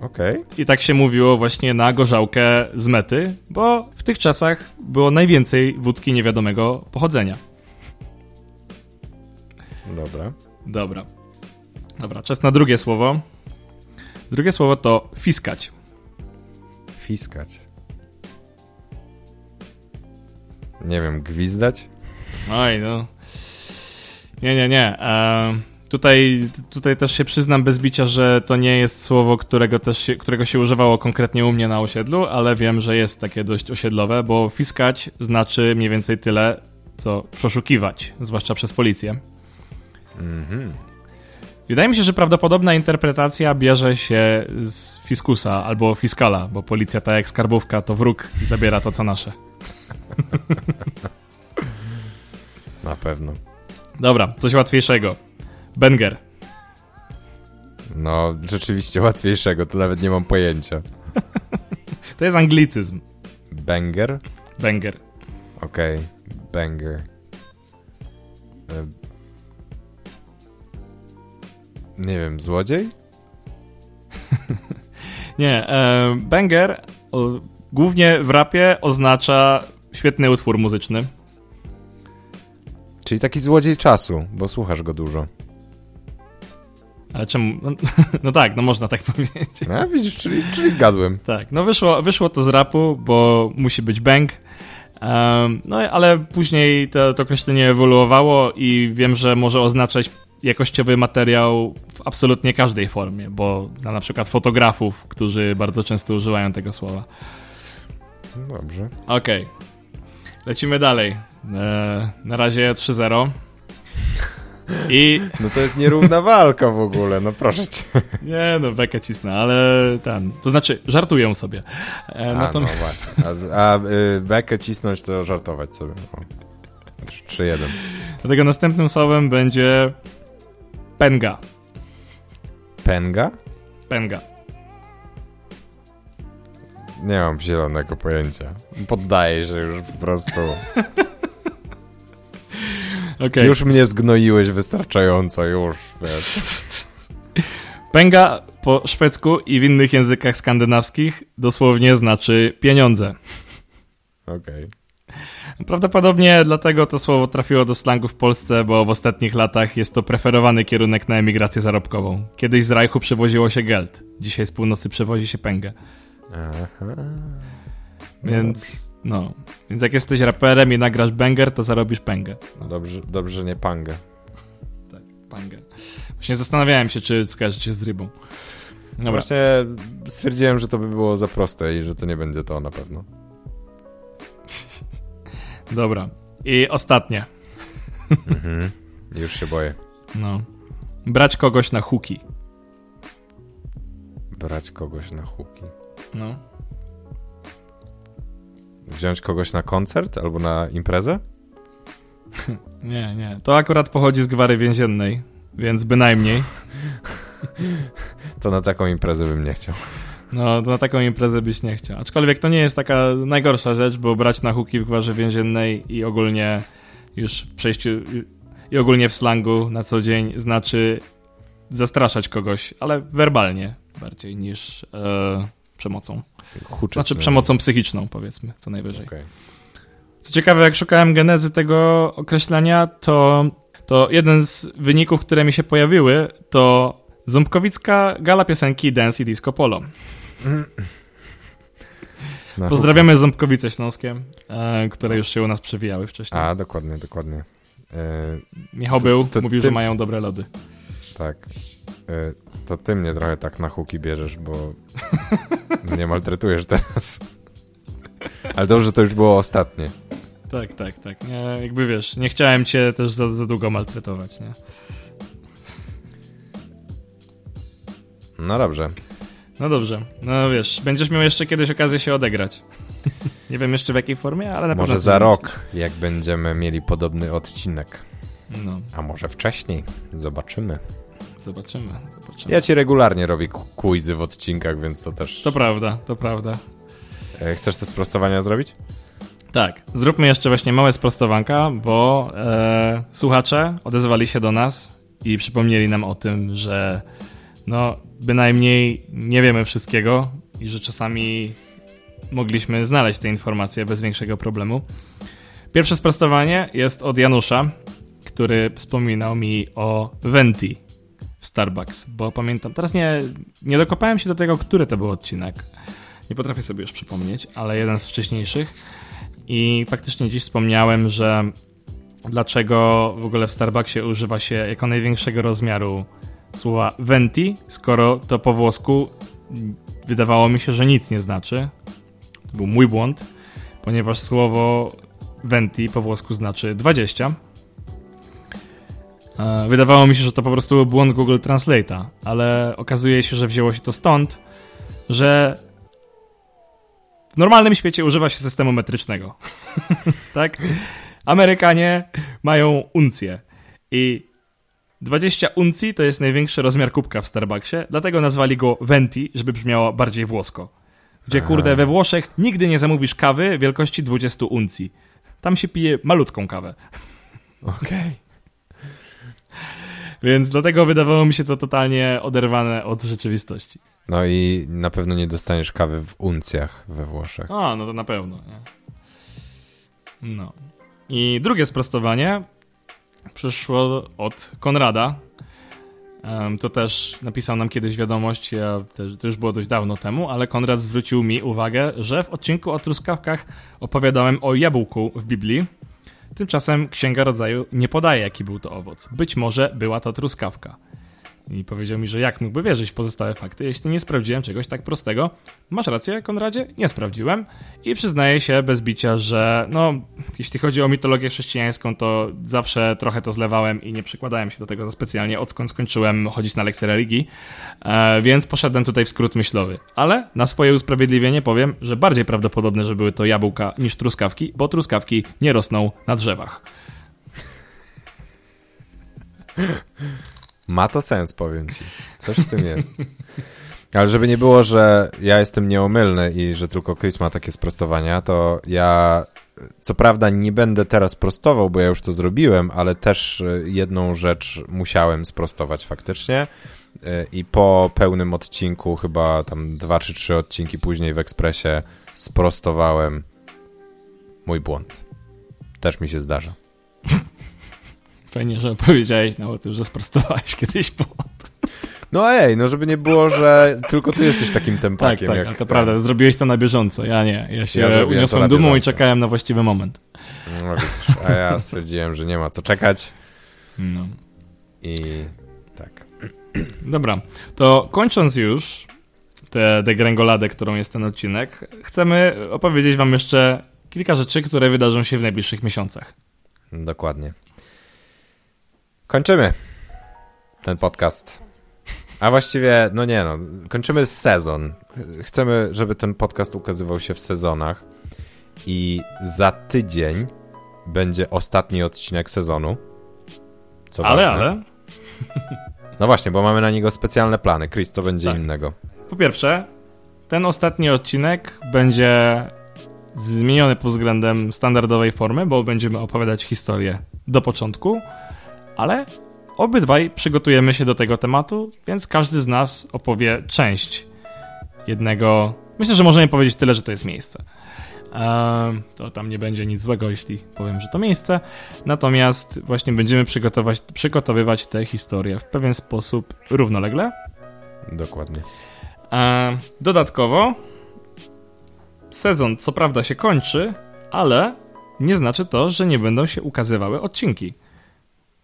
Okej. Okay. I tak się mówiło właśnie na gorzałkę z mety, bo w tych czasach było najwięcej wódki niewiadomego pochodzenia. Dobra. Dobra. Dobra, czas na drugie słowo. Drugie słowo to fiskać. Fiskać. Nie wiem, gwizdać? Oj, no. Nie, nie, nie. Tutaj, tutaj też się przyznam bez bicia, że to nie jest słowo, którego, też się, którego się używało konkretnie u mnie na osiedlu, ale wiem, że jest takie dość osiedlowe, bo fiskać znaczy mniej więcej tyle, co przeszukiwać, zwłaszcza przez policję. Mhm. Wydaje mi się, że prawdopodobna interpretacja bierze się z fiskusa albo fiskala, bo policja, tak jak skarbówka, to wróg i zabiera to, co nasze. Na pewno. Dobra, coś łatwiejszego. Benger. No, rzeczywiście łatwiejszego, to nawet nie mam pojęcia. to jest anglicyzm. Banger? Banger. Okej, okay. banger. E, nie wiem, złodziej? nie, e, banger o, głównie w rapie oznacza świetny utwór muzyczny. Czyli taki złodziej czasu, bo słuchasz go dużo. Ale czemu? No, no, tak, no można tak powiedzieć. No widzisz, czyli, czyli zgadłem. Tak, no wyszło, wyszło to z rapu, bo musi być bang. Um, no ale później to, to określenie ewoluowało i wiem, że może oznaczać jakościowy materiał w absolutnie każdej formie, bo na, na przykład fotografów, którzy bardzo często używają tego słowa. Dobrze. Okej. Okay. Lecimy dalej. E, na razie 3-0. I... No to jest nierówna walka w ogóle, no proszę cię. Nie no, bekę cisnę, ale ten, to znaczy żartuję sobie. E, a, no właśnie. A, a y, bekę cisnąć to żartować sobie. 3-1. Dlatego następnym słowem będzie penga. Penga? Penga. Nie mam zielonego pojęcia. Poddaję się już po prostu. Okay. Już mnie zgnoiłeś wystarczająco, już, wiesz. Pęga po szwedzku i w innych językach skandynawskich dosłownie znaczy pieniądze. Okej. Okay. Prawdopodobnie dlatego to słowo trafiło do slangu w Polsce, bo w ostatnich latach jest to preferowany kierunek na emigrację zarobkową. Kiedyś z Reichu przewoziło się geld, dzisiaj z północy przewozi się pęgę. Aha. Więc no, więc jak jesteś raperem i nagrasz banger, to zarobisz pęgę. No. Dobrze, dobrze nie pangę. Tak, pangę. Właśnie zastanawiałem się, czy skojarzyć się z rybą. Dobra. Właśnie stwierdziłem, że to by było za proste i że to nie będzie to na pewno. Dobra. I ostatnie. Mhm. Już się boję. No. Brać kogoś na huki. Brać kogoś na huki. No. Wziąć kogoś na koncert albo na imprezę? nie, nie. To akurat pochodzi z gwary więziennej, więc bynajmniej. to na taką imprezę bym nie chciał. No, na taką imprezę byś nie chciał. Aczkolwiek to nie jest taka najgorsza rzecz, bo brać na huki w gwarze więziennej i ogólnie już w przejściu i ogólnie w slangu na co dzień znaczy zastraszać kogoś, ale werbalnie bardziej niż e, przemocą. Znaczy przemocą psychiczną, powiedzmy, co najwyżej. Okay. Co ciekawe, jak szukałem genezy tego określenia, to, to jeden z wyników, które mi się pojawiły, to Ząbkowicka gala piosenki Dance i Disco Polo. No, Pozdrawiamy Ząbkowice Śląskie, e, które już się u nas przewijały wcześniej. A, dokładnie, dokładnie. E, Michał to, był, to, mówił, ty... że mają dobre lody. Tak. E, to ty mnie trochę tak na huki bierzesz, bo mnie maltretujesz teraz. Ale dobrze, to już było ostatnie. Tak, tak, tak. Nie, jakby wiesz, nie chciałem cię też za, za długo maltretować, nie? No dobrze. No dobrze. No wiesz, będziesz miał jeszcze kiedyś okazję się odegrać. nie wiem jeszcze w jakiej formie, ale na pewno. Może za rok, jak będziemy mieli podobny odcinek. No. A może wcześniej. Zobaczymy. Zobaczymy, zobaczymy. Ja ci regularnie robię quizy w odcinkach, więc to też... To prawda, to prawda. E, chcesz te sprostowania zrobić? Tak, zróbmy jeszcze właśnie małe sprostowanka, bo e, słuchacze odezwali się do nas i przypomnieli nam o tym, że no bynajmniej nie wiemy wszystkiego i że czasami mogliśmy znaleźć te informacje bez większego problemu. Pierwsze sprostowanie jest od Janusza, który wspominał mi o Venti Starbucks, bo pamiętam, teraz nie, nie dokopałem się do tego, który to był odcinek. Nie potrafię sobie już przypomnieć, ale jeden z wcześniejszych. I faktycznie dziś wspomniałem, że dlaczego w ogóle w Starbucksie używa się jako największego rozmiaru słowa venti, skoro to po włosku wydawało mi się, że nic nie znaczy. To był mój błąd, ponieważ słowo venti po włosku znaczy 20. E, wydawało mi się, że to po prostu był błąd Google Translate'a, ale okazuje się, że wzięło się to stąd, że w normalnym świecie używa się systemu metrycznego. tak? Amerykanie mają uncję i 20 uncji to jest największy rozmiar kubka w Starbucksie, dlatego nazwali go Venti, żeby brzmiało bardziej włosko. Gdzie kurde we Włoszech nigdy nie zamówisz kawy wielkości 20 uncji. Tam się pije malutką kawę. Okej. Okay. Więc dlatego wydawało mi się to totalnie oderwane od rzeczywistości. No i na pewno nie dostaniesz kawy w uncjach we Włoszech. A, no to na pewno. Nie? No. I drugie sprostowanie przyszło od Konrada. To też napisał nam kiedyś wiadomość, ja też, to już było dość dawno temu, ale Konrad zwrócił mi uwagę, że w odcinku o truskawkach opowiadałem o jabłku w Biblii. Tymczasem Księga Rodzaju nie podaje, jaki był to owoc. Być może była to truskawka. I powiedział mi, że jak mógłby wierzyć w pozostałe fakty, jeśli nie sprawdziłem czegoś tak prostego. Masz rację, Konradzie, nie sprawdziłem i przyznaję się bez bicia, że no, jeśli chodzi o mitologię chrześcijańską, to zawsze trochę to zlewałem i nie przykładałem się do tego za specjalnie, odkąd skończyłem chodzić na lekcje religii, e, więc poszedłem tutaj w skrót myślowy. Ale na swoje usprawiedliwienie powiem, że bardziej prawdopodobne, że były to jabłka niż truskawki, bo truskawki nie rosną na drzewach. Ma to sens, powiem ci. Coś w tym jest. Ale żeby nie było, że ja jestem nieomylny i że tylko Chris ma takie sprostowania, to ja co prawda nie będę teraz prostował, bo ja już to zrobiłem, ale też e, jedną rzecz musiałem sprostować faktycznie e, i po pełnym odcinku, chyba tam dwa czy trzy odcinki później w Ekspresie sprostowałem mój błąd. Też mi się zdarza. Fajnie, że powiedziałeś nam o tym, że sprostowałeś kiedyś błąd. No ej, no żeby nie było, że tylko ty jesteś takim tempakiem. Tak, tak, jak to prawda, zrobiłeś to na bieżąco, ja nie. Ja się ja uniosłem dumą i czekałem na właściwy moment. No widzisz, a ja stwierdziłem, że nie ma co czekać. No. I tak. Dobra, to kończąc już tę degrengoladę, którą jest ten odcinek, chcemy opowiedzieć wam jeszcze kilka rzeczy, które wydarzą się w najbliższych miesiącach. Dokładnie. Kończymy ten podcast. A właściwie, no nie no, kończymy sezon. Chcemy, żeby ten podcast ukazywał się w sezonach. I za tydzień będzie ostatni odcinek sezonu. Co ale, ważne. ale. No właśnie, bo mamy na niego specjalne plany. Chris, co będzie tak. innego? Po pierwsze, ten ostatni odcinek będzie zmieniony pod względem standardowej formy, bo będziemy opowiadać historię do początku ale obydwaj przygotujemy się do tego tematu, więc każdy z nas opowie część jednego. Myślę, że możemy powiedzieć tyle, że to jest miejsce. Eee, to tam nie będzie nic złego, jeśli powiem, że to miejsce. Natomiast właśnie będziemy przygotować, przygotowywać tę historię w pewien sposób równolegle. Dokładnie. Eee, dodatkowo sezon co prawda się kończy, ale nie znaczy to, że nie będą się ukazywały odcinki.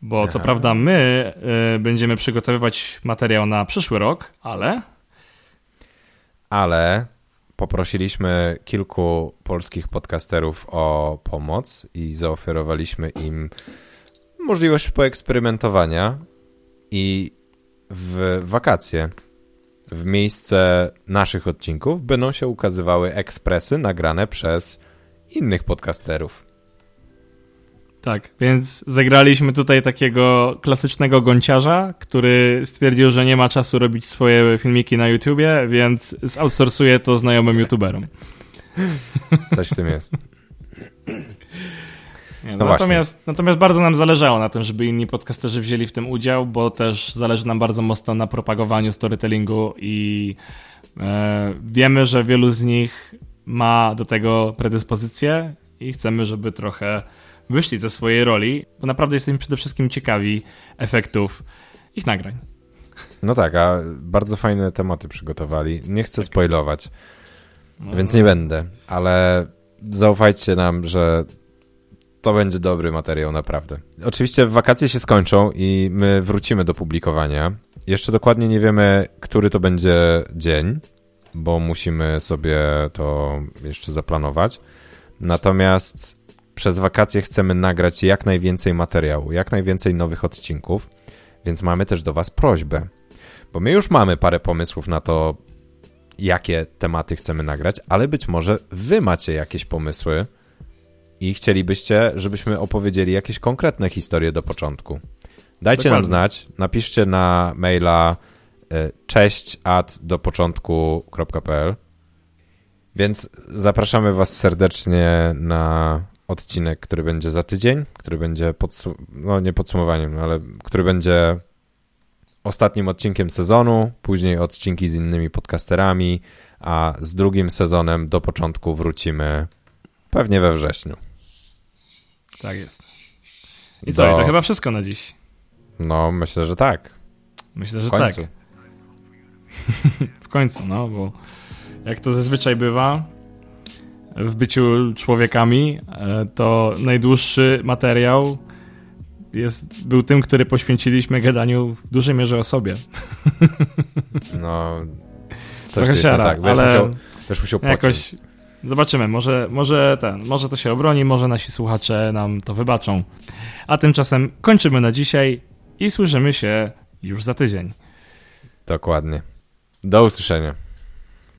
Bo co prawda my y, będziemy przygotowywać materiał na przyszły rok, ale. Ale poprosiliśmy kilku polskich podcasterów o pomoc i zaoferowaliśmy im możliwość poeksperymentowania i w wakacje w miejsce naszych odcinków będą się ukazywały ekspresy nagrane przez innych podcasterów. Tak, więc zagraliśmy tutaj takiego klasycznego gąciarza, który stwierdził, że nie ma czasu robić swoje filmiki na YouTubie, więc zoutsourcuje to znajomym YouTuberom. Coś w tym jest. Nie, no natomiast, natomiast bardzo nam zależało na tym, żeby inni podcasterzy wzięli w tym udział, bo też zależy nam bardzo mocno na propagowaniu storytellingu i e, wiemy, że wielu z nich ma do tego predyspozycję i chcemy, żeby trochę wyszli ze swojej roli, bo naprawdę jesteśmy przede wszystkim ciekawi efektów ich nagrań. No tak, a bardzo fajne tematy przygotowali. Nie chcę tak. spoilować, no, więc nie będę, ale zaufajcie nam, że to będzie dobry materiał, naprawdę. Oczywiście wakacje się skończą i my wrócimy do publikowania. Jeszcze dokładnie nie wiemy, który to będzie dzień, bo musimy sobie to jeszcze zaplanować. Natomiast przez wakacje chcemy nagrać jak najwięcej materiału, jak najwięcej nowych odcinków, więc mamy też do Was prośbę, bo my już mamy parę pomysłów na to, jakie tematy chcemy nagrać, ale być może Wy macie jakieś pomysły i chcielibyście, żebyśmy opowiedzieli jakieś konkretne historie do początku. Dajcie Dokładnie. nam znać, napiszcie na maila e, cześć at do początku.pl więc zapraszamy Was serdecznie na odcinek, który będzie za tydzień, który będzie, no nie podsumowaniem, ale który będzie ostatnim odcinkiem sezonu, później odcinki z innymi podcasterami, a z drugim sezonem do początku wrócimy pewnie we wrześniu. Tak jest. I co, do... i to chyba wszystko na dziś. No, myślę, że tak. Myślę, że tak. w końcu, no, bo jak to zazwyczaj bywa w byciu człowiekami, e, to najdłuższy materiał jest, był tym, który poświęciliśmy gadaniu w dużej mierze o sobie. No, coś Trochę siara, tak. Ale musiał, wiesz, musiał jakoś Zobaczymy, może, może ten, może to się obroni, może nasi słuchacze nam to wybaczą. A tymczasem kończymy na dzisiaj i słyszymy się już za tydzień. Dokładnie. Do usłyszenia.